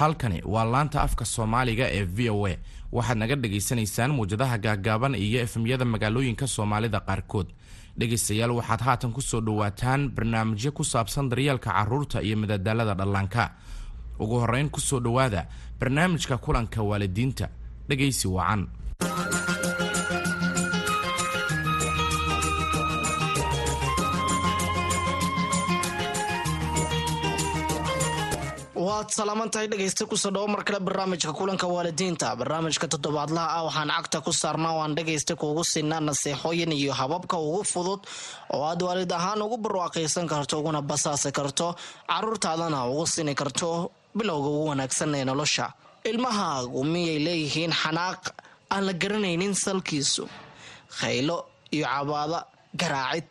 halkani waa laanta afka soomaaliga ee v o a. Waxaad naga dhagaysanaysaan muwjadaha gaagaaban iyo efemyada magaalooyinka soomaalida qaarkood. Dhegaystayaal waxaad haatan ku soo dhowaataan barnaamijyo ku saabsan daryeelka carruurta iyo madadaalada dhallaanka. Ugu horeyn ku soo dhowaada barnaamijka kulanka waalidiinta. Dhegaysi wacan waad salaaman tahay dhegaysta ku soo dhawo mar kale barnaamijka kulanka waalidiinta. Barnaamijka toddobaadlaha ah waxaan cagta ku saarnaa oo aan dhegaysta kuugu siinaa naseexooyin iyo hababka ugu fudud oo aad waalid ahaan ugu barwaaqaysan karto uguna basaasi karto caruurtaadana ugu sini karto bilowga ugu wanaagsan ee nolosha. Ilmahaagu miyay leeyihiin xanaaq? Aan la garanaynin salkiisu. Khaylo iyo cabaada garaacid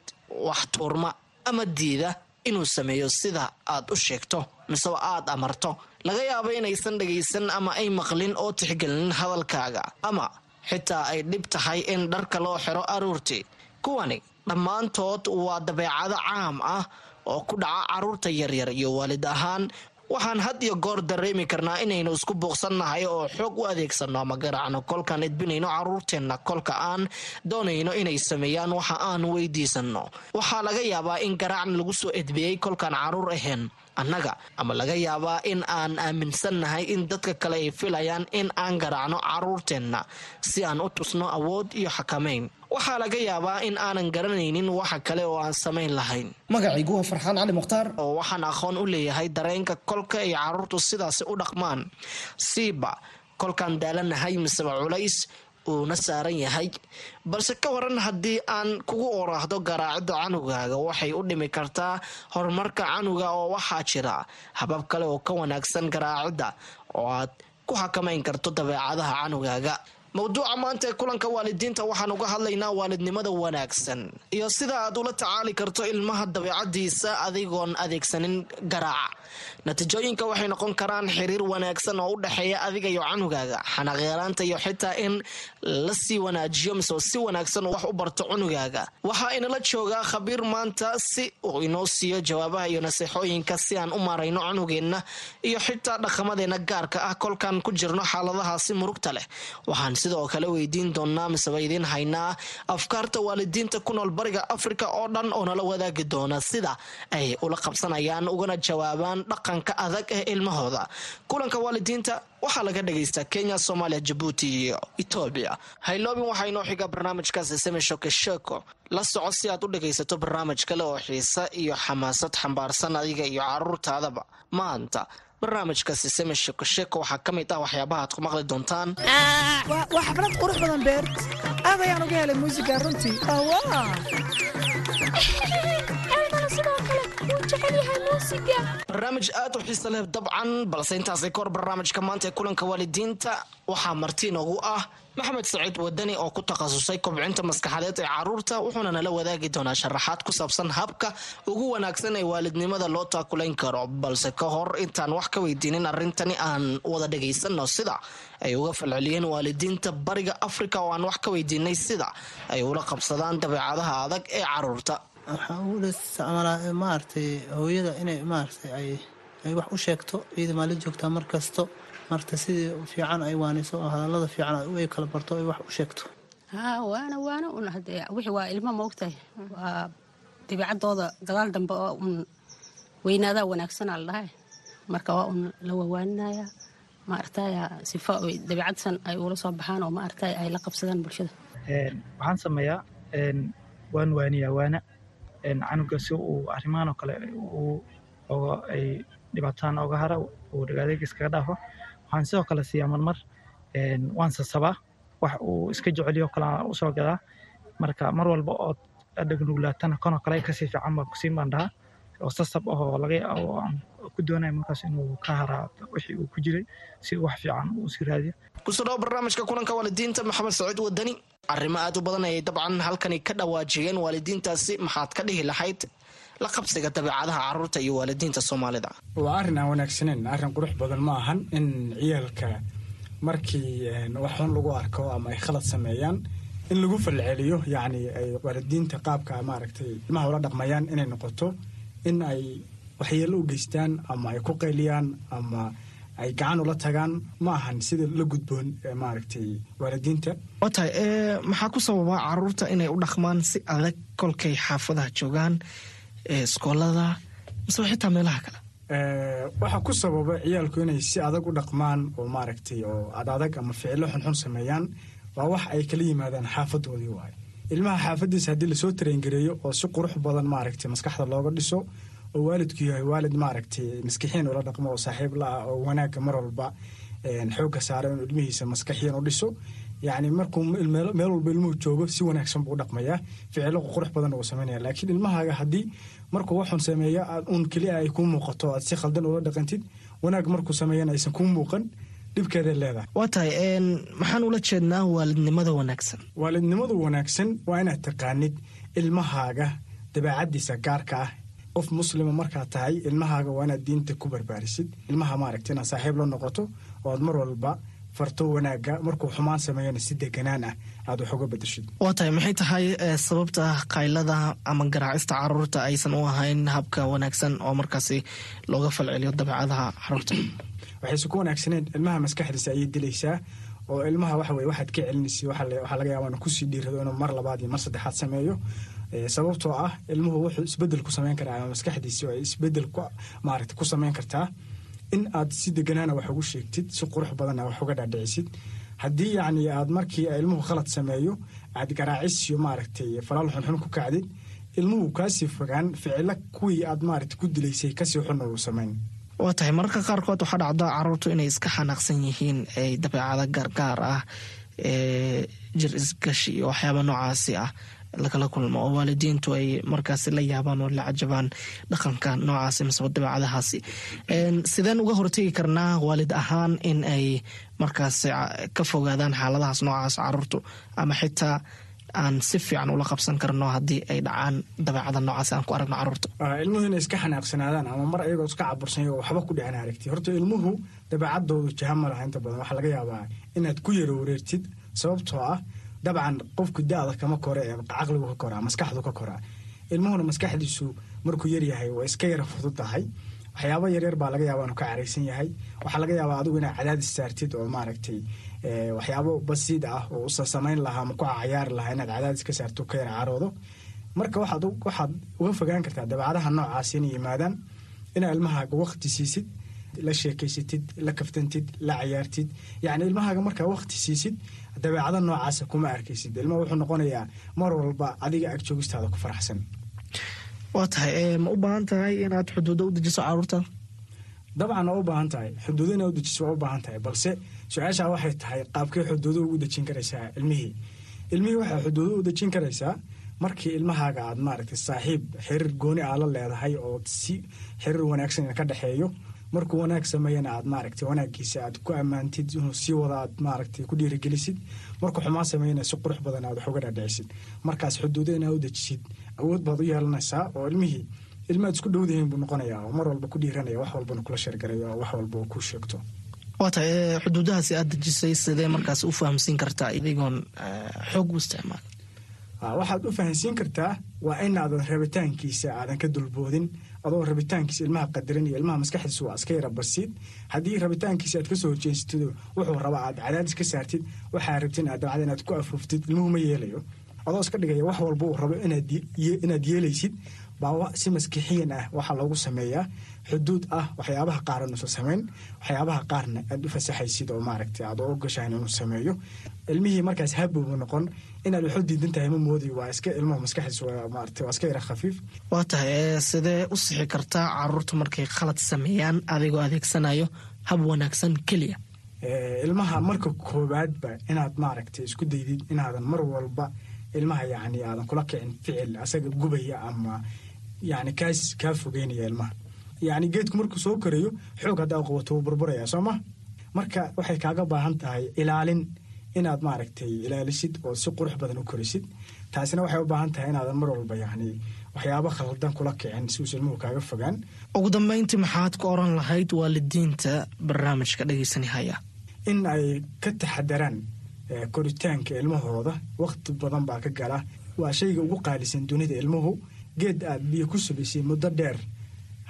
wax tuurma ama diida inuu sameeyo sida aad u sheegto miseba aad amarto. Laga yaabo inaysan dhagaysan ama ay maqlin oo tixgelinin hadalkaaga ama xitaa ay dhib tahay in dharka loo xiro aruurtii kuwani dhammaantood waa dabeecado caam ah oo ku dhaca carruurta yaryar iyo waalid ahaan waxaan had iyo goor dareemi karnaa inaynu isku buuqsannahay oo xoog u adeegsano ama garaacno. Kolkaan edbinayno caruurteenna kolka aan doonayno inay sameeyaan waxa aan weydiisanno. Waxaa laga yaabaa in garaacna lagu soo edbiyey kolkaan carruur ahayn annaga ama laga yaabaa in aan aaminsannahay in dadka kale ay filayaan in aan garaacno caruurteenna si aan u tusno awood iyo xakamayn waxaa laga yaabaa in aanan garanaynin waxa kale oo aan samayn lahayn. Magacaygu waa farxaan cali mukhtaar oo waxaan aqoon u leeyahay dareenka kolka ay caruurtu sidaasi u dhaqmaan. Siiba kolkaan daalanahay miseba culays uuna saaran yahay. Balse ka waran haddii aan kugu oraahdo garaacidda canugaaga waxay u dhimi kartaa horumarka canuga oo waxaa jira habab kale oo ka wanaagsan garaacidda oo aad ku xakamayn karto dabeecadaha canugaaga mowduuca maanta ee kulanka waalidiinta waxaan uga hadlaynaa waalidnimada wanaagsan. Iyo sida aad ula tacaali karto ilmaha dabeecadiisa adigoon adeegsanin garaaca natiijooyinka waxay noqon karaan xiriir wanaagsan oo u dhexeeya adiga iyo canugaaga. Xanaaqyaraanta iyo xitaa in la sii wanaajiyo mise si wanaagsan wax u barto cunugaaga waxaa inala joogaa khabiir maanta si uu inoo siiyo jawaabaha iyo naseexooyinka si aan u maarayno cunugeenna iyo xitaa dhaqamadeenna gaarka ah kolkaan ku jirno xaaladahaasi murugta leh. Waxaan sidoo kale weydiin doonaa miseba idiin haynaa afkaarta waalidiinta ku nool bariga afrika oo dhan oo nala wadaagi doona sida ay ula qabsanayaan ugana jawaabaan dhaqanka adag ee ilmahooda. Kulanka waalidiinta waxaa laga dhagaystaa kenya soomaaliya jabuuti iyo etoobiya hayloobin waxaa inoo xiga barnaamijkaasi shoke sheeko la soco si aad u dhagaysato barnaamij kale oo xiise iyo xamaasad xambaarsan adiga iyo caruurtaadaba. Maanta barnaamijka siseme sheekosheeko waxaa ka mid ah waxyaabaha aad ku maqli doontaan. Waa xaflad qurux badan beer. Aad ayaan uga helay muusiga runtii barnaamij aad u xiisa leh dabcan balse intaasay kahor barnaamijka maanta ee kulanka waalidiinta. Waxaa marti inoogu ah maxamed saciid wadani oo ku takhasusay kobcinta maskaxadeed ee carruurta wuxuuna nala wadaagi doonaa sharaxaad ku saabsan habka ugu wanaagsan ee waalidnimada loo taakulayn karo. Balse ka hor intaan wax ka weydiinin arrintani aan wada dhagaysano sida ay uga falceliyeen waalidiinta bariga afrika oo aan wax ka weydiinay sida ay ula qabsadaan dabeecadaha adag ee carruurta waxaa ugu isticmaalaa maaragtay hooyada inay maaragtay ay ay wax u sheegto iyada maali joogtaa mar kasto marta sidii fiican ay waaniso oo hadallada fiican ay kala barto ay wax u sheegto. Haa waana waana un hadee wixii waa ilmo maogtahay waa dabiicadooda gadaal dambe oo un weynaadaa wanaagsanaa la dhahay marka waa un la wawaaninaya maaragtaya sifa oy dabiicadsan ay ula soo baxaan oo maaragtay ay la qabsadaan bulshada. Waxaan sameeyaa waan waaniyaa waana canuga si uu arrimahan oo kale ay dhibaataan oga hara uu dhagaadeega iskaga dhaafo. Waxaan sidoo kale siiyaa marmar waan sasabaa wax uu iska jeceliyo kale u soo gadaa. Marka mar walba ood dhagnuglaatana kanoo kale ka sii fiican baan kusiin baan dhahaa oo sasab ahoo laga ku doonaya markaas inuu ka haraa wixii uu ku jiray si wax fiican uu sii raadiyo ku soo dhawo barnaamijka kulanka waalidiinta maxamed saciid wadani arrimo aad u badan ayay dabcan halkani ka dhawaajiyeen waalidiintaasi maxaad ka dhihi lahayd la qabsiga dabeecadaha carruurta iyo waalidiinta soomaalida waa arrin aan wanaagsaneyn arrin qurux badan ma ahan in ciyaalka markii wax xun lagu arko ama ay khalad sameeyaan in lagu falceliyo yacni ay waalidiinta qaabka maaragtay ilmaha ula dhaqmayaan inay noqoto in ay waxyeello u geystaan ama ay ku qayliyaan ama ay gacan ula tagaan ma ahan sida la gudboon maaragtay waalidiinta. Waa tahay maxaa ku sababa carruurta inay u dhaqmaan si adag kolkay xaafadaha joogaan iskoolada mise xitaa meelaha kale? Waxaa ku sababa ciyaalku inay si adag u dhaqmaan oo maaragtay oo adadag ama ficilo xunxun sameeyaan waa wax ay kala yimaadaan xaafadoodii waaye ilmaha xaafadiisa haddii la soo tarengareeyo oo si qurux badan maaragtay maskaxda looga dhiso oo waalidku yahay waalid maaragtay maskixiin ula dhaqmo oo saaxiib la ah oo wanaagga mar walba xoogga saara inuu ilmihiisa maskaxiyan u dhiso. Yacni markuu meel walba ilmuhu joogo si wanaagsan buu u dhaqmayaa ficilo qurux badan uu samaynaya laakiin ilmahaaga haddii markuu waxun sameeyo uun keliya ay kuu muuqato aad si khaldan ula dhaqantid wanaag markuu sameeyana aysan kuu muuqan dhibkeeday leedahay. Waa tahay maxaan ula jeednaa waalidnimada wanaagsan? Waalidnimadu wanaagsan waa inaad taqaanid ilmahaaga dabeecadiisa gaarka ah. Qof muslima markaa tahay ilmahaaga waa inaad diinta ku barbaarisid. Ilmaha maaragta inaad saaxiib la noqoto oo aad mar walba farto wanaaga markuu xumaan sameeyana si deganaan ah aad wax uga bedeshid waa tahay maxay tahay sababta qaylada ama garaacista carruurta aysan u ahayn habka wanaagsan oo markaasi looga falceliyo dabeecadaha carruurta waxayse ku wanaagsaneen ilmaha maskaxdiisa ayay dilaysaa oo ilmaha waxa weye waxaad ka celinaysa waxaa laga yaaba ku sii dhiirado inuu mar labaad iyo mar saddexaad sameeyo. Sababtoo ah ilmuhu wuxuu isbeddel ku sameyn karaa ama maskaxdiisi ay isbeddel maaragta ku sameyn kartaa in aad si deganaana wax ugu sheegtid si qurux badanna wax uga dhaadhicisid. Haddii yacni aad markii ilmuhu khalad sameeyo aad garaacis iyo maaragtay falaal xunxun ku kacdid ilmuhu kaasii fogaan ficilo kuwii aad maaragta ku dilaysay ka sii xunna uu samayn waa tahay mararka qaarkood waxaa dhacda caruurtu inay iska xanaaqsan yihiin ay dabeecada gaargaar ah ee jir isgashi iyo waxyaaba noocaasi ah lagala kulmo. Oo waalidiintu ay markaasi la yaabaan oo la cajabaan dhaqanka noocaasi miseba dabeecadahaasi. Sideen uga hortegi karnaa waalid ahaan in ay markaasi ka fogaadaan xaaladahaas noocaas caruurtu ama xitaa aan si fiican ula qabsan karno haddii ay dhacaan dabeecada noocaas aan ku aragno carruurta. Ilmuhu inay iska xanaaqsanaadaan ama mar ayagoo iska cabursanya oo waxba ku dhicin aragti. Horta ilmuhu dabeecadoodu jaha ma laha inta badan. Waxaa laga yaabaa inaad ku yaro wareertid sababtoo ah dabcan qofku da-da kama kore ee caqligu ka koraa maskaxdu ka koraa ilmuhuna maskaxdiisu markuu yaryahay waa iska yara fudud tahay. Waxyaaba yaryar baa laga yaaba inuu ka caraysan yahay. Waxaa laga yaabaa adigu inaad cadaadis saartid oo maaragtay waxyaabo basiid ah oo usan samayn lahaa ama ku cayaari lahaa inaad cadaadis ka saarto ka yara caroodo. Marka waxaad uga fogaan kartaa dabeecadaha noocaas inay yimaadaan inaad ilmahaaga waqti siisid la sheekaysatid la kaftantid la cayaartid. Yacni ilmahaaga markaa waqti siisid dabeecada noocaasa kuma arkaysid. Ilmaha wuxuu noqonayaa mar walba adiga ag joogistaada ku faraxsan. Waa tahay ma u baahan tahay inaad xuduudo u dejiso carruurta? Dabcan waa u baahan tahay. Xuduudo inaad u dejiso waa u baahan tahay balse su'aashaa waxay tahay qaabkee xuduudo ugu dejin karaysaa ilmihii. Ilmihii waxaa xuduudo u dejin karaysaa markii ilmahaaga aad maaragtay saaxiib xiriir gooni aa la leedahay oo si xiriir wanaagsan ka dhexeeyo markuu wanaag sameeyana aad maaragtay wanaagiisa aad ku ammaantid inuu sii wada aad maaragtay ku dhiirigelisid. Markuu xumaan sameeyana si qurux badan aad wax uga dhaadhicisid markaas xuduudo inaad u dejisid awood baad u yeelanaysaa oo ilmihii ilmaad isku dhowdahiin buu noqonayaa oo mar walba ku dhiiranaya wax walbana kula sheergarayo oo wax walba ku sheegto waa tahay xuduudahaasi aad dejisay sidee markaas u fahamsiin kartaa idigoon xoog u isticmaal? Waxaad u fahansiin kartaa waa inaadan rabitaankiisa aadan ka dulboodin adoo rabitaankiisa ilmaha qadarin iyo ilmaha maskaxdiisa waa iska yara basiid haddii rabitaankiisa aad ka soo horjeensatid wuxuu raba aad cadaadis ka saartid waxaa rabtin aad dabcda inaad ku afuuftid ilmuhu ma yeelayo. Adoo iska dhigaya wax walba uu rabo inaad yeelaysid baa si maskixiyan ah waxaa loogu sameeyaa xuduud ah waxyaabaha qaar inuusan samayn waxyaabaha qaarna aad u fasaxaysid oo maaragtay aad oo ogashahan inuu sameeyo. Ilmihii markaas habowbu noqon inaad waxu diidan tahay ma moodi waa iska ilmuhu maskaxdiis maaragtay waa iska yara khafiif. Waa tahay sidee u sixi kartaa carruurta markay khalad sameeyaan adigoo adeegsanayo hab wanaagsan keliya? Ilmaha marka koowaadba inaad maaragtay isku daydid inaadan mar walba ilmaha yacni aadan kula kicin ficil asaga gubaya ama yacni kaas kaa fogeynaya ilmaha yacni geedku markuu soo korayo xoog haddaa qabato wuu burburaya soo ma marka waxay kaaga baahan tahay ilaalin inaad maaragtay ilaalisid oo si qurux badan u korisid. Taasina waxay u baahan tahay inaadan mar walba yacni waxyaabo khaldan kula kicin si uusa ilmuhu kaaga fogaan. Ugu dambeyntii maxaad ku oran lahayd waalidiinta barnaamijka dhegeysanihaya in ay ka taxadaraan koritaanka ilmahooda. Wakhti badan baa ka gala. Waa shayga ugu qaalisan dunida ilmuhu. Geed aad biyo ku subaysay muddo dheer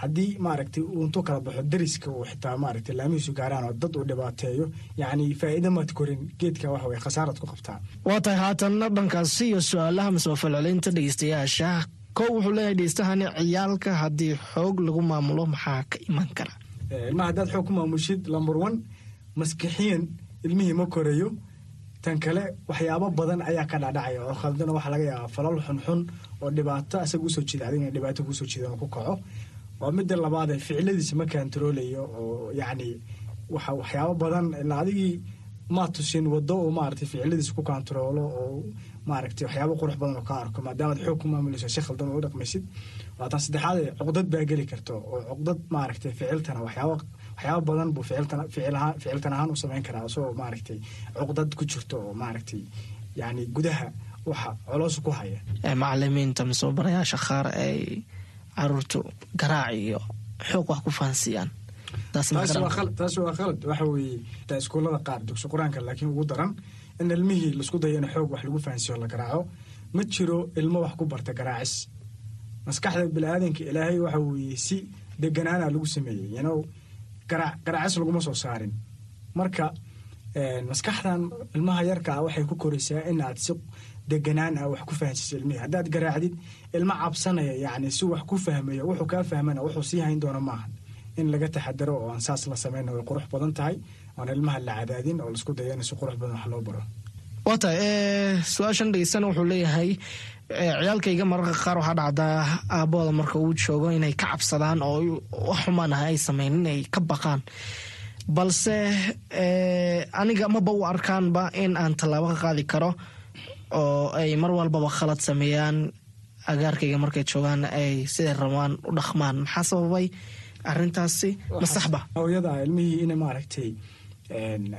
haddii maaragtay uu intuu kala baxo dariska uu xitaa maaragtay laamihiisu gaaraan oo dad uu dhibaateeyo yacni faa'iida maad korin geedka waxa weye khasaarad ku qabtaa waa tahay haatanna dhankaasi iyo su'aalaha mise falcelinta dhegeystayaasha. Kow wuxuu leeyahay dhegeystahani ciyaalka haddii xoog lagu maamulo maxaa ka iman kara? Ilmaha haddaad xoog ku maamushid lamber one maskixiyan ilmihii ma korayo tan kale waxyaabo badan ayaa ka dhadhacaya oo khaldana waxaa laga yaabaa falal xunxun oo dhibaato asaga u soo jeeda adigna dhibaato ku soo jeeda ku kaco waa midda labaad ee ficiladiisa ma kantaroolayo oo yacni waxa badan ilaa adigii maad tusin wado oo maaragtay ficiladiisa ku kantaroolo oo maaragtay waxyaabo qurux badan oo ka arko. Maadaamaad xoog ku maamulayso si khaldan u dhaqmaysid. Waa tan saddexaad ee cuqdad baa geli karto oo cuqdad maaragtay ficiltana waxyaabo waxyaabo badan buu ficiltan ficil ahaan u samayn karaa isagoo maaragtay cuqdad ku jirto oo maaragtay yacni gudaha waxa coloosu ku haya. Macalimiinta mise barayaasha qaar ay caruurtu garaac iyo xoog wax ku fahansiiyaan. Taasi waa khalad waxa weeye iskuullada qaar dugsi qur'aanka laakiin ugu daran in ilmihii la isku dayo in xoog wax lagu fahansiiyo la garaaco. Ma jiro ilmo wax ku barta garaacis. Maskaxda biniaadanka ilaahay waxa weeye si deganaana lagu sameeyey yanow garaacis laguma soo saarin. Marka maskaxdan ilmaha yarka ah waxay ku koraysaa inaad si deganaan ah wax ku fahansiiso ilmihii haddaad garaacdid ilmo cabsanaya yacni si wax ku fahmayo wuxuu kaa fahmana wuxuu sii hayn doona maahan in laga taxadaro oo aan saas la samayna way qurux badan tahay oon ilmaha la cadaadin oo la isku dayo in si qurux badan wax loo baro. Waa su'aashan dhegeystana wuxuu leeyahay ciyaalkayga mararka qaar waxaa dhacdaa aabahooda marka uu joogo inay ka cabsadaan oo wax ah ay sameyn inay ka baqaan. Balse aniga maba u arkaanba in aan tallaabo ka qaadi karo oo ay mar walbaba khalad sameeyaan agaarkayga markay joogaan ay siday rabaan u dhaqmaan. Maxaa sababay arintaasi masaxba. hooyada ilmihii ina maaragtay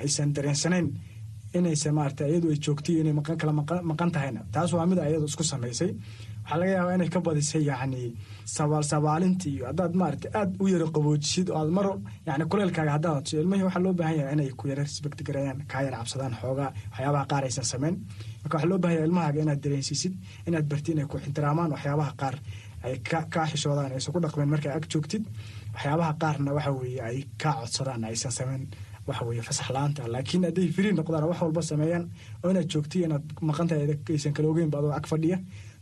aysan dareensanayn inaysa maarata iyadu ay joogtay inay kala maqan tahayna. Taas waa mid ayadu isku samaysay waxaa laga yaabaa inay ka badisay yacni sabaal sabaalinta iyo haddaad maarata aad u yaro qaboojisid oo aad mar yani kuleelkaaga haddaad hadso ilmihii waxaa loo baahan yahay inay ku yara respect gareeyaan kaa yar cabsadaan xoogaa waxyaabaha qaar aysan samayn marka waxaa loo yahay ilmahaaga inaad dareensiisid inaad barti inay ku ixtiraamaan waxyaabaha qaar ay kaa xishoodaan aysan ku dhaqmeen markaa ag joogtid. Waxyaabaha qaarna waxa weeye ay kaa codsadaan aysan samayn waxa fasax la'aanta. Laakiin hadday firi noqdaan wax walba sameeyaan. Oo inaad joogtiy inaad maqantahay aysan kala ogeyn ba adoo ag fadhiya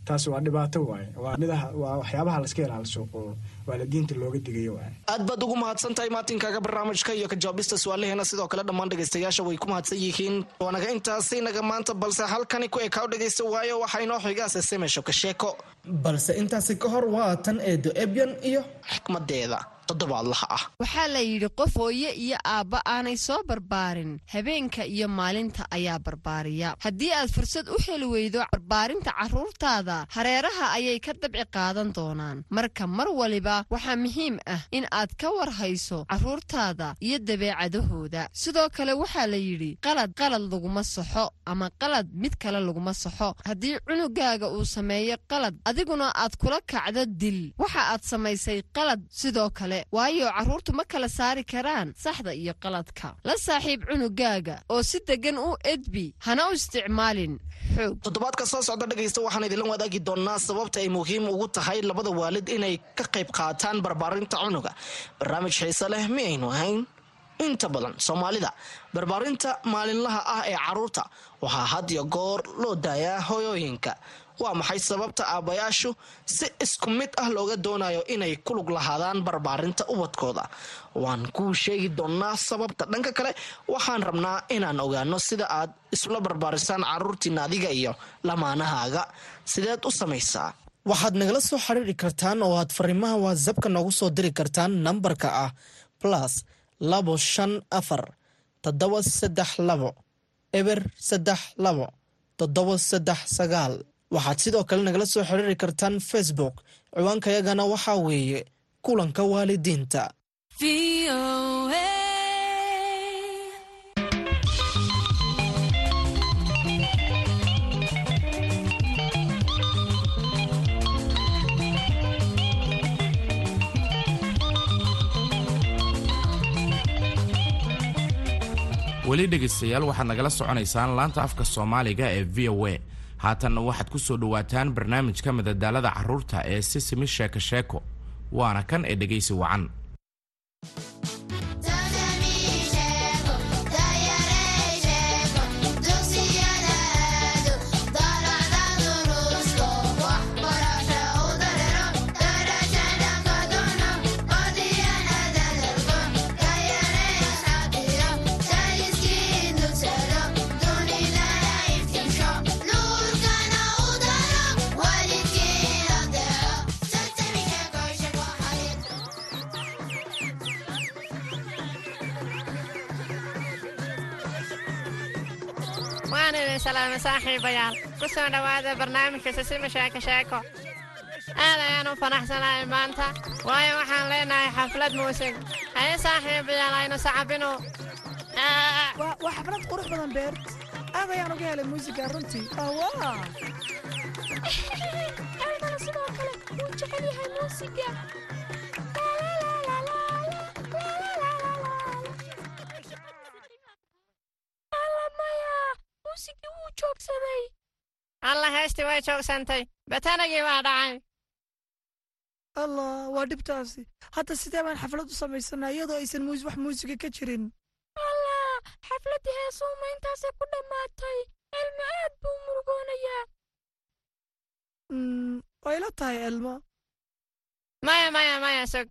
taas waa dhibaato waaye waa midaha waa waxyaabaha laska ilaaliso oo waalidiinta looga digayo waaye aad baad ugu mahadsan tahay maatinkaaga barnaamijka iyo ka jawaabista su'aalaheena. Sidoo kale dhammaan dhegaystayaasha way ku mahadsan yihiin. Waanaga intaasi naga maanta balse halkani ku ekaaw dhegaysta waayo waxaa inoo xigaase semesho ka sheeko. Balse intaasi ka hor waa tan eedo ebyan iyo xikmadeeda toddobaadlaha ah. Waxaa la yidhi qof hooye iyo aabba aanay soo barbaarin habeenka iyo maalinta ayaa barbaariya. Haddii aad fursad u heli weydo barbaarinta carruurtaada hareeraha ayay ka dabci qaadan doonaan. Marka mar waliba waxaa muhiim ah in aad ka war hayso carruurtaada iyo dabeecadahooda. Sidoo kale waxaa la yidhi qalad qalad laguma saxo ama qalad mid kale laguma saxo haddii cunugaaga uu sameeyo qalad adiguna aad kula kacdo dil. Waxa aad samaysay qalad sidoo kale waayo carruurtu ma kala saari karaan saxda iyo qaladka. La saaxiib cunugaaga oo si deggan u edbi hana u isticmaalin xoog. Toddobaadka soo socda dhegaysta waxaan idinla wadaagi doonaa sababta ay muhiim ugu tahay labada waalid inay ka qayb qaataan barbaarinta cunuga. Barnaamij xiise leh mi aynu ahayn inta badan soomaalida. Barbaarinta maalinlaha ah ee carruurta waxaa had iyo goor loo daayaa hoyooyinka waa maxay sababta aabbayaashu si isku mid ah looga doonayo inay ku lug lahaadaan barbaarinta ubadkooda? Waan kuu sheegi doonnaa sababta. Dhanka kale waxaan rabnaa inaan ogaano sida aad isula barbaarisaan carruurtiina adiga iyo lamaanahaaga. Sideed u samaysaa. Waxaad nagala soo xiriiri kartaan oo aad fariimaha watsapka noogu soo diri kartaan nambarka ah labo shan afar toddoba saddex labo eber saddex labo toddoba saddex sagaal. Waxaad sidoo kale nagala soo xiriiri kartaan facebook. Ciwaankayagana waxaa weeye kulanka waalidiinta weli dhegaystayaal waxaad nagala soconaysaan laanta afka soomaaliga ee v o a. Haatanna waxaad ku soo dhowaataan barnaamijka madadaalada carruurta ee sisimi sheeko sheeko waana kan ee dhegaysi wacan saaxiibayaal ku soo dhowaada barnaamijka sisima sheeko sheeko aad ayaan u faraxsanahay maanta waayo waxaan leenahay xaflad muusig haye saaxiibayaal aynu sacabino waa xaflad qurux badan beert aad ayaan uga helay muusiga runtii sidoo kale wuu jecel yahay muusiga alla heestii way joogsantay batanagii waa dhacay allah waa dhibtaasi hadda sidee baan xaflad u samaysanaa iyadoo aysan muus wax muusiga ka jirin allah xafladdii heesuuma intaasay ku dhammaatay elmo aad buu murugoonayaa way la tahay elmo maya maya maya sug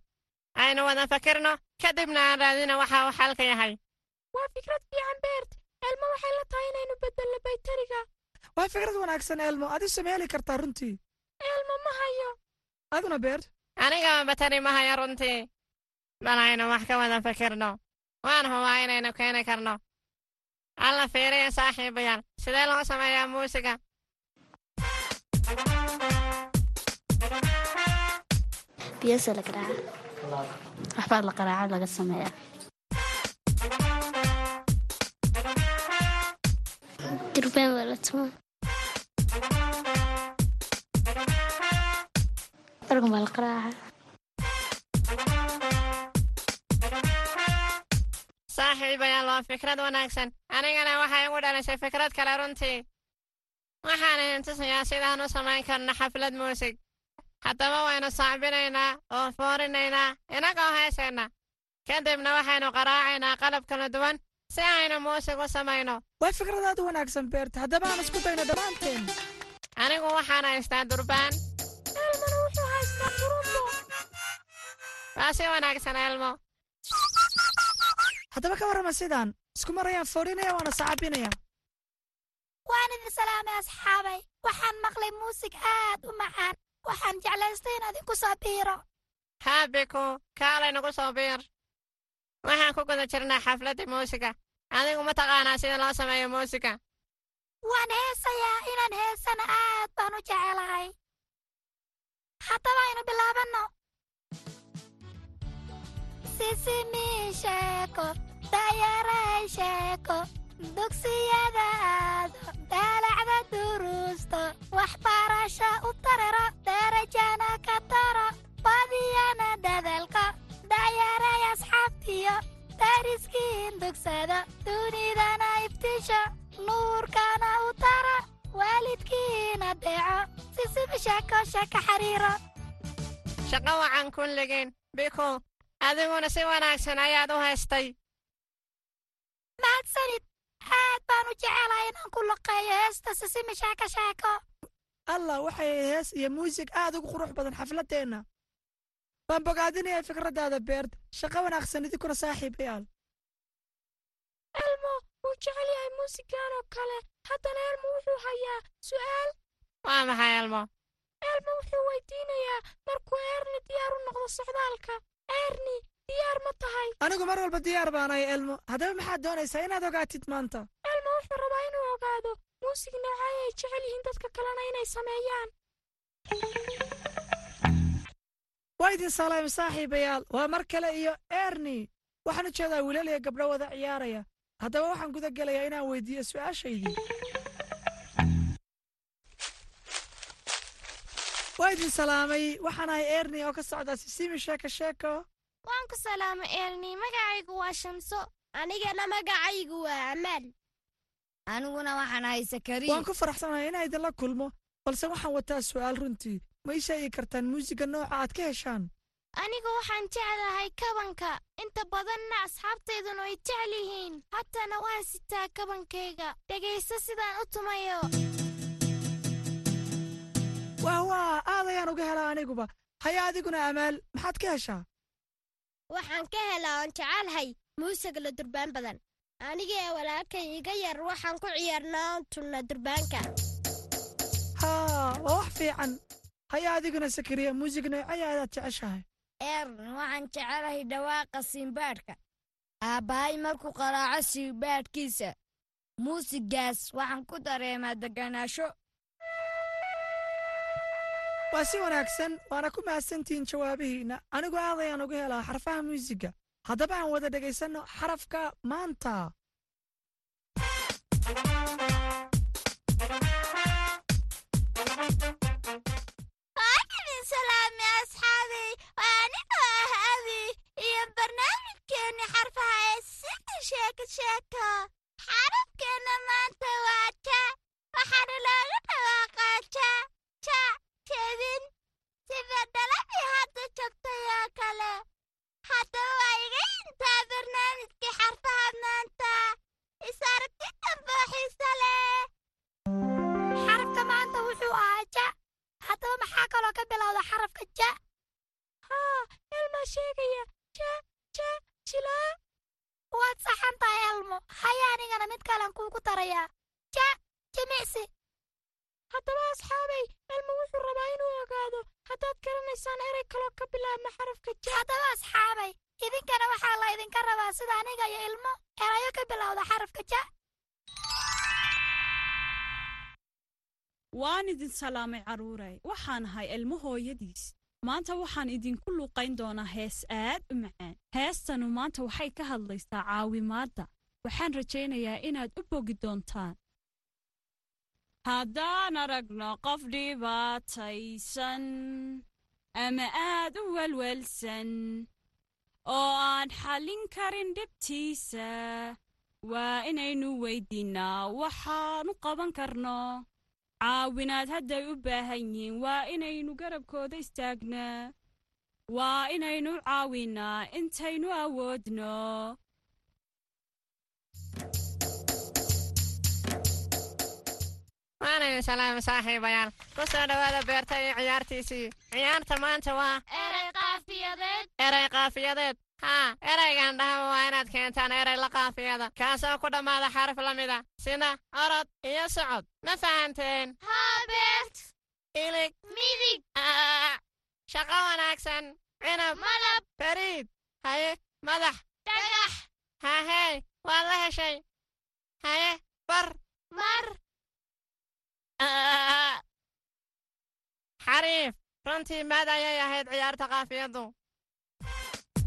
aynu wada fakirno kadibna aan raadina waxa uu xalka yahay waa fikrad fiican beert elmo waxay la tahay inaynu beddelno baytariga waa fikrad wanaagsan elmo. Adi sameeli kartaa runtii elmo ma hayo. Aduna beert anigaba batari ma haya runtii bal aynu wax ka wada fakirno waan hubaa inaynu keeni karno. Alla fiiriya saaxiibayaal sidee loo sameeyaa muusiga? Biyasa la garaaca. Waxbaa la qaraaca laga sameeyaa la tumaa organ baa la qaraaca saaxiibayaal waa fikrad wanaagsan anigana waxay igu dhalisay fikrad kale runtii waxaan idin tusayaa sidaan u samayn karno xaflad muusig haddaba waynu sacbinaynaa oo foorinaynaa inagoo heesayna kadibna waxaynu qaraacaynaa qalab kala duwan si aynu muusig u samayno waa fikrad aad u wanaagsan beert haddaba aan isku dayno dhammaanteen anigu waxaan haystaa durbaan elmona wuxuu haystaa turumbo waa si wanaagsan elmo. Haddaba ka warrama sidaan isku marayaan foorinaya waana sacabinaya waan idin salaamay asxaabay waxaan maqlay muusig aad u macaan waxaan jeclaystay in idinku soo biiro. Haabiku kaalay nagu soo biir waxaan ku guda jirnaa xafladda muusiga. Adigu ma taqaanaa sida loo sameeyo muusiga. Waan heesayaa inaan heesana aad baan u jecelahay haddaba aynu bilaabanno. Sisimi sheeko dayaray sheeko dugsiyada aado daalacda duruusto waxbarasho u tararo darajana ka taro badiyana dadalka dayaray asxaabtiyo dariskiin dugsado dunidana iftisho nuurkana u taro waalidkiina deeco sisimi sheeko sheeko xariiro shaqo wacan kulligiin biku adiguna si wanaagsan ayaad u haystay. Mahadsanid aad baan u jecelahay inaan ku laqeeyo heesta sisimi sheeko sheeko allah waxay hees iyo muusig aad ugu qurux badan xafladdeenna waan bogaadinayaa fikraddaada beert shaqo wanaagsan idinkuna saaxiibayaal elmo wuu jecel yahay muusigan oo kale. Haddana elmo wuxuu hayaa su'aal. Waa maxay elmo? Elmo wuxuu weydiinayaa markuu eerni diyaar u noqdo socdaalka. Eerni diyaar ma tahay. Anigu mar walba diyaar baanahay elmo. Haddaba maxaad doonaysaa inaad ogaatid maanta? Elmo wuxuu rabaa inuu ogaado. Muusig noocay ay jecel yihiin dadka kalena inay sameeyaan waa idin salaam saaxiibayaal. Waa mar kale iyo erni waxaan u jeedaa wiilal iyo gabdho wada ciyaaraya. Haddaba waxaan guda gelayaa inaan weydiiyo su'aashaydii. Waa idin salaamay waxaan ahay erni oo ka socda sisimi sheeko sheeko. Waan ku salaamay eerni magacaygu waa shamso. Anigana magacaygu waa amaal aniguna waxaan ahay sakariya waan ku faraxsanahay inaan idinla kulmo balse waxaan wataa su'aal runtii ma ii sheegi kartaan muusiga nooca aad ka heshaan? Anigu waxaan jeclahay kabanka. Inta badanna asxaabtayduna way jecel yihiin. Hatana waan sitaa kabankayga. Dhegaysta sidaan u tumayo. Wah waa. Aad ayaan uga helaa aniguba. Haya adiguna amaal. Maxaad ka heshaa? Waxaan ka helaa oon jecelhay muusiga la durbaan badan. Anigee walaalkay iga yar waxaan ku ciyaarnaa oon tunna durbaanka. Haa waa wax fiican haya adiguna sakariya muusig noocaya aadaad jeceshahay? Eern waxaan jecelahay dhawaaqa siinbaadhka aabbahay markuu qaraaco siinbaadhkiisa muusigaas waxaan ku dareemaa degganaasho waa si wanaagsan waana ku mahadsantihiin jawaabihiinna anigu aad ayaan uga helaa xarfaha muusigga. Haddaba aan wada dhegaysanno xarafka maanta salaami asxaabay waa anigoo ah abi iyo barnaamijkeenni xarfaha ee sida sheeko sheeko xarafkeenna maanta waa ja waxaana looga dhawaaqaa ja ja jedin sida dhaladii hadda jogtay oo kale. Haddaba waa iga intaa barnaamijkii xarfaha maanta. Is aragti oo xiise leh waan idin salaamay carruuray waxaan ahay ilmo hooyadiis. Maanta waxaan idinku luuqayn doonaa hees aad u macaan. Heestanu maanta waxay ka hadlaysaa caawimaadda waxaan rajaynayaa inaad u bogi doontaan. Haddaan aragno qof dhibaataysan ama aad u welwelsan oo aan xallin karin dhibtiisa waa inaynu weyddiinnaa waxaanu qaban karno caawinaad hadday u baahan yihiin. Waa inaynu garabkooda istaagnaa waa inaynu caawinnaa intaynu awoodno. Waanaynu salaama saaxiibayaal ku soo dhowaada beerta iyo ciyaartiisii. Ciyaarta maanta waa erey qaafiyadeed. Erey qaafiyadeed haa eraygan dhahaba waa inaad keentaan erey la qaafiyada. Kaasoo ku dhammaada xaraf la mida sida orod iyo socod. Ma fahanteen? Haa beert ilig. Midig. Shaqo wanaagsan. Cinab. Malab beriid. Haye. Madax. Dhagax. Hahey waa la heshay. Haye. Bar. Mar. Xariif. Runtii maad ayay ahayd ciyaarta qaafiyaddu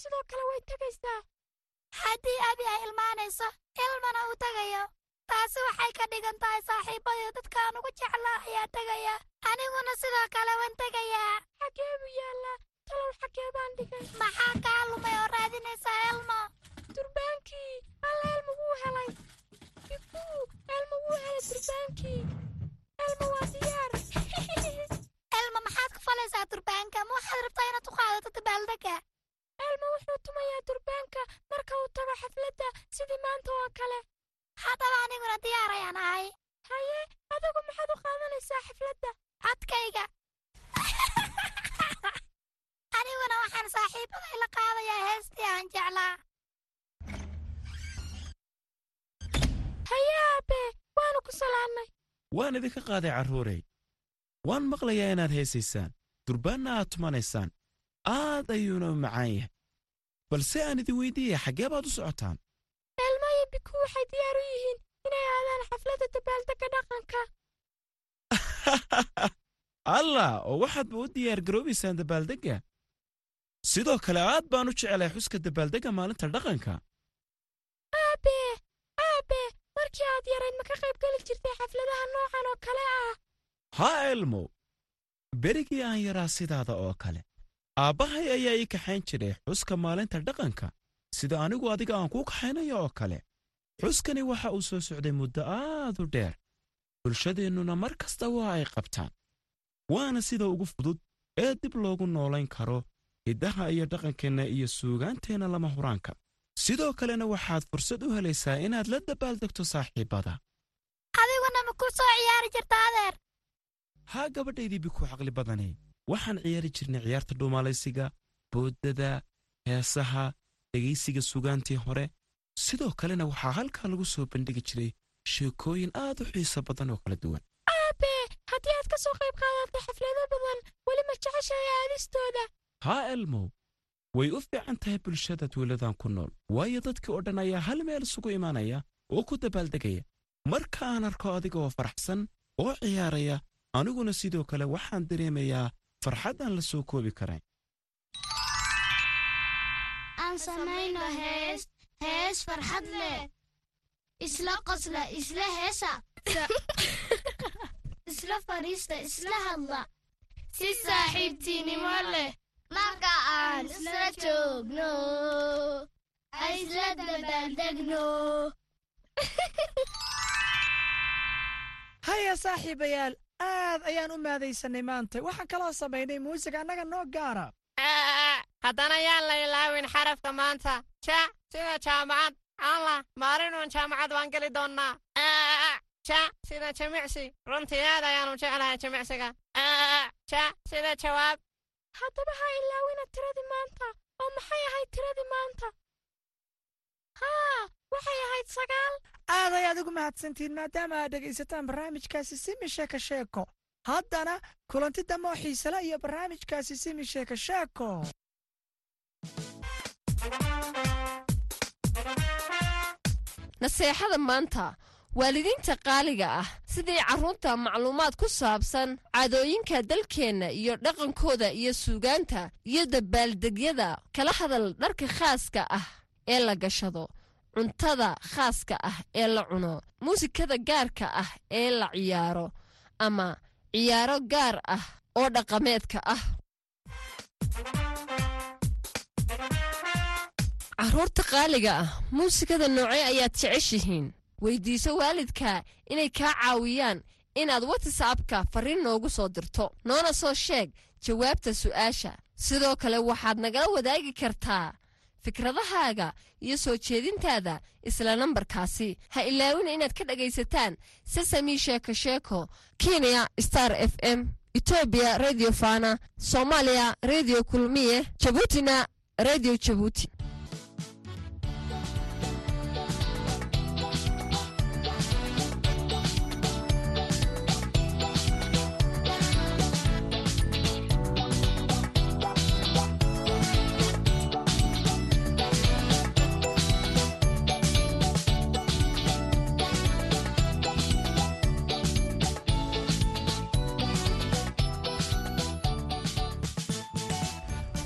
sidoo kale way tegaysaa haddii abi ay ilmaanayso ilmana uu tegayo taasi waxay ka dhigan tahay saaxiibadii dadkaan ugu jeclaa ayaa tegaya aniguna sidoo kale waan tegayaa xagee buu yaallaa. Talow xagee baan dhigay. Maxaa kaa lumay oo raadinaysaa elmo? Durbaankii. Alla elmo wuu helay. Bikuu elmo wuu helay durbaankii. Elmo waa diyaar. Elmo maxaad ku falaysaa durbaanka ma waxaad rabtaa inaad u qaadato dabaaldega elmo wuxuu tumayaa durbaanka marka uu tago xafladda sidii maanta oo kale. Haddaba aniguna diyaarayaan ahay haye adigu maxaad u qaadanaysaa xafladda? Codkayga aniguna waxaan saaxiibada ila qaadayaa heestii aan jeclaa. Haye aabe waanu ku salaannay waan idinka qaaday carruurey waan maqlayaa inaad heesaysaan. Durbaanna aad tumanaysaan aad ayuuna u macaan yahay. Balse aan idin weydiiyey xaggee baad u socotaan? Elmo iyo biku waxay diyaar u yihiin inay aadaan xafladda dabaaldegga dhaqanka. Allah oo waxaadba u diyaar garoobaysaan dabaaldegga? Sidoo kale aad baan u jeclay xuska dabaaldegga maalinta dhaqanka. Aabe aabe markii aad yarayd ma ka qayb geli jirtay xafladaha noocan oo kale ah? Haa elmo. Berigii aan yaraa sidaada oo kale aabbahay ayaa ii kaxayn jiray xuska maalinta dhaqanka. Sida anigu adiga aan kuu kaxaynayo oo kale xuskani waxa uu soo socday muddo aad u dheer. Bulshadeennuna mar kasta waa ay qabtaan. Waana sida ugu fudud ee dib loogu noolayn karo hiddaha iyo dhaqankeenna iyo suugaanteenna lama huraanka. Sidoo kalena waxaad fursad u helaysaa inaad la dabaaldegto saaxiibbada adiguna ma ku soo ciyaari jirta adeer? Haa gabadhaydii biku caqli badanay waxaan ciyaari jirnay ciyaarta dhuumalaysiga booddada heesaha dhegaysiga sugaantii hore. Sidoo kalena waxaa halkaa lagu soo bandhigi jiray sheekooyin aad u xiiso badan oo kala duwan. Aabe haddii aad ka soo qayb qaadatay xaflado badan weli ma jeceshahay aadistooda. Haa elmow way u fiican tahay bulshada tuuladan ku nool waayo dadkii oo dhan ayaa hal meel isugu imaanaya oo ku dabaaldegaya. Marka aan arko adiga oo faraxsan oo ciyaaraya aniguna sidoo kale waxaan dareemayaa farxad aan la soo koobi karayn aan samayno hees hees farxad leh. Isla qosla isla heesa. Isla fadhiista isla hadla. Si saaxiibtiinimo leh. Marka aan isla joogno ay isla dabaaldegno haya saaxiibayaal aad ayaan u maadaysanay maanta. Waxaan kaloo samaynay muusig annaga noo gaara. Haddana yaan la ilaawin xarafka maanta. Ja sida jaamacad allah maalinuun jaamacad waan geli doonnaa. Ja sida jimicsi runtii aad ayaanu jeclahay jimicsiga. Ja sida jawaab. Haddaba ha ilaawina tiradii maanta oo maxay ahayd tiradii maanta? Haa waxay ahayd sagaal aad ayaad ugu mahadsantihiin maadaama aad dhegaysataan barnaamijkaasi simi sheeko haddana kulanti dambe oo xiisele iyo barnaamijkaasi simi sheeko naseexada maanta waalidiinta qaaliga ah sidii carruurta macluumaad ku saabsan caadooyinka dalkeenna iyo dhaqankooda iyo suugaanta iyo dabaaldegyada kala hadal dharka khaaska ah ee la gashado cuntada khaaska ah ee la cuno muusikada gaarka ah ee la ciyaaro ama ciyaaro gaar ah oo dhaqameedka ah. Carruurta qaaliga ah muusikada noocee ayaad jeceshihiin weyddiiso waalidka inay kaa caawiyaan inaad watsapka farriin noogu soo dirto. Noona soo sheeg jawaabta su'aasha. Sidoo kale waxaad nagala wadaagi kartaa fikradahaaga iyo soo jeedintaada isla nambarkaasi. Ha ilaawina inaad ka dhegaysataan sesami sheeko sheeko kenya star f m etoobiya redio fana soomaaliya redio kulmiye jabuutina redio jabuuti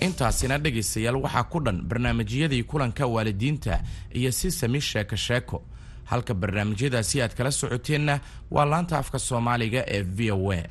intaasina dhegaystayaal waxaa ku dhan barnaamijyadii kulanka waalidiinta iyo si sami sheeko sheeko. Halka barnaamijyadaasi aad kala socoteenna waa laanta afka soomaaliga ee v o a